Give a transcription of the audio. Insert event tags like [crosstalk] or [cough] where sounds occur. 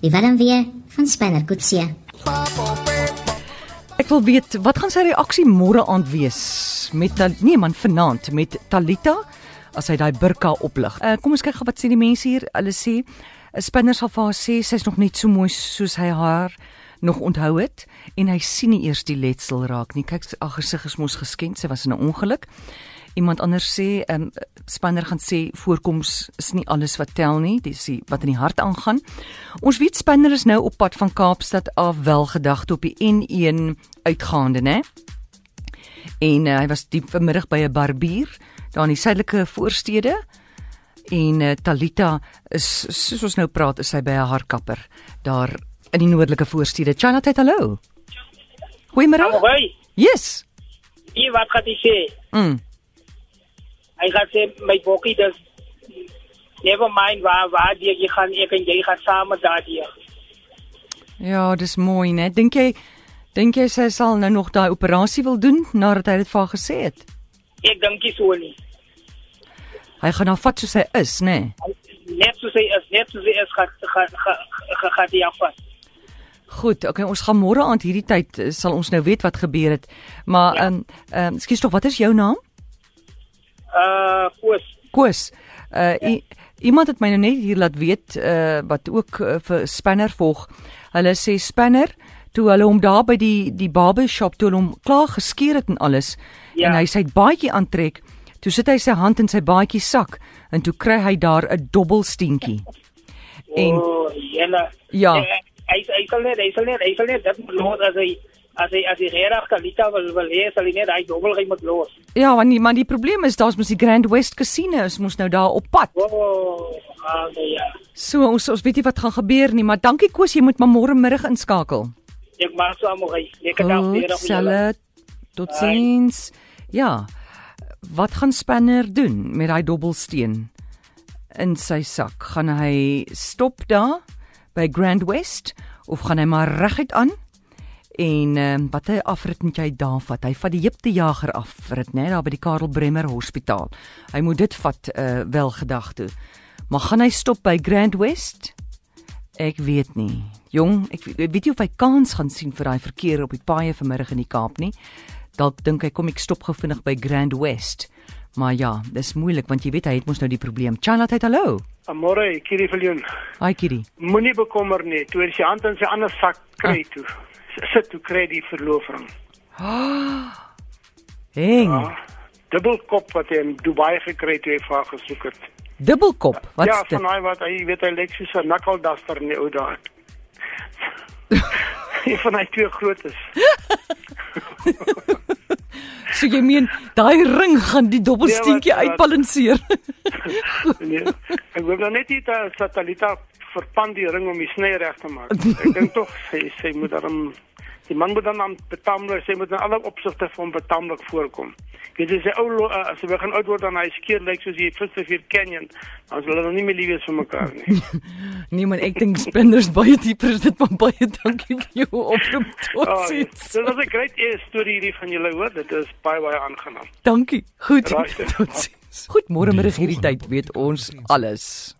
Die Willem weer van Spanner Kutsie. Ek wil weet wat gaan sy reaksie môre aand wees met nee man vanaand met Talita as hy daai burka oplig. Uh, kom ons kyk gou wat sê die mense hier. Hulle sê 'n spinner sal vir haar sê sy's nog net so mooi soos hy haar nog onthou het en hy sien nie eers die letsel raak nie. Kyk, haar gesig is mos geskenk. Sy was in 'n ongeluk. Iemand anders sê, ehm um, spanner gaan sê voorkoms is nie alles wat tel nie, dis wat in die hart aangaan. Ons weet spanner is nou op pad van Kaapstad af wel gedagte op die N1 uitgaande, né? En uh, hy was diep vanmiddag by 'n barbier daar in die suidelike voorstede. En uh, Talita is soos ons nou praat, is sy by 'n haarkapper daar in die noordelike voorstede. Chana, tyd hallo. Goeiemôre. Hoi, Yes. hier wat gaat hij zeggen? Mm. Hij gaat zeggen, mijn bokkie, dus... Never mind waar, waar die, je gaat, ik en jij gaat samen daar die. Ja, dis mooi, né? Dink jy dink jy sy sal nou nog daai operasie wil doen nadat hy dit vir haar gesê het? Ik denk die zo niet. Hy gaan haar vat soos hy is, né? Net zoals hij is, net zoals hij is, gaat, gaat, gaat, gaat, gaat hij afvat. Goed, okay, ons gaan môre aand hierdie tyd eh, sal ons nou weet wat gebeur het. Maar ehm ja. ehm um, ekskuus tog, wat is jou naam? Uh, koos. Koos. Uh i, iemand het my nou net hier laat weet uh wat ook uh, vir Spanner volg. Hulle sê Spanner toe hulle hom daar by die die barbershop toe hulle hom klaar geskeer het en alles Ja. en hy sy baadjie aantrek. Toe sit hy sy hand in sy baadjie sak en toe kry hy daar 'n dobbelsteentjie. En Oh. Ja. Eh, Hij, hij zal net, hij zal net, hij zal net, dat moet los als hij, als hij, als hij redelijk Kalita wil, wil heen, zal hij net, hij dobbel, hij moet los. ja, want die, maar die probleem is daar's mos die Grand West Casino, ons moes nou daar op pad. Oh, ah, nee, ja. So ons ons weet nie wat gaan gebeur nie, maar dankie Koos, jy moet maar môre middag inskakel. Ik maak allemaal, hij. Lekker dag, Goed, weer selle. Totsiens. Ja. Wat gaan Spanner doen met daai dobbelsteen in sy sak? Gaan hy stop daar by Grand West of gaan hy maar reguit aan? En ehm uh, watter afrit moet jy daar vat? Hy vat die Jipte Jager afrit, né, daar by die Karel Bremer Hospitaal. Hy moet dit vat uh, wel gedagte. Maar gaan hy stop by Grand West? Ek weet nie. Jong, ek weet, nie of hy kans gaan sien vir daai verkeer op die paaie vanmiddag in die Kaap nie. Dalk dink hy kom ek stop gou vinnig by Grand West. Maar ja, dis moeilik want jy weet hy het mos nou die probleem. Chanat het hallo. Amore, Kiri Viljoen. Hi Kitty. Moenie bekommer nie. Toe hy sy hand in sy ander sak kry toe. Sit toe kry die verloving. [gasps] Heng. Ja. Dubbelkop wat hy in Dubai gekry het toe hy vir haar gesoek het. Dubbelkop. Wat's ja, dit? van daai wat hy weet hy lyk soos 'n knuckleduster in die ou dae. [laughs] Een van hy twee groot is. [laughs] So jy meen daai ring gaan die dobbelsteentjie Nee, uitbalanseer. [laughs] Nee. Ek wil nou net nie dat Satalita verpand die ring om die sny reg te maak. [laughs] Ek dink tog sy sy moet dan die man moet dan aan betamelijk, sy moet in alle opsigte vir hom betamelijk voorkom. Weet as hy ou uh, as hy begin oud word dan hy skeer lyk soos die Fitzroy Canyon, dan sal hulle nog nie meer lief wees vir mekaar nie. [laughs] nee man, ek dink spinners baie dieper is dit maar baie dankie vir jou oproep. Oh, dit was 'n great storie hierdie van julle hoor. Dit is baie baie aangenaam. Dankie. Goed. Right. Totsiens. Goed, môre middag hierdie tyd weet ons alles.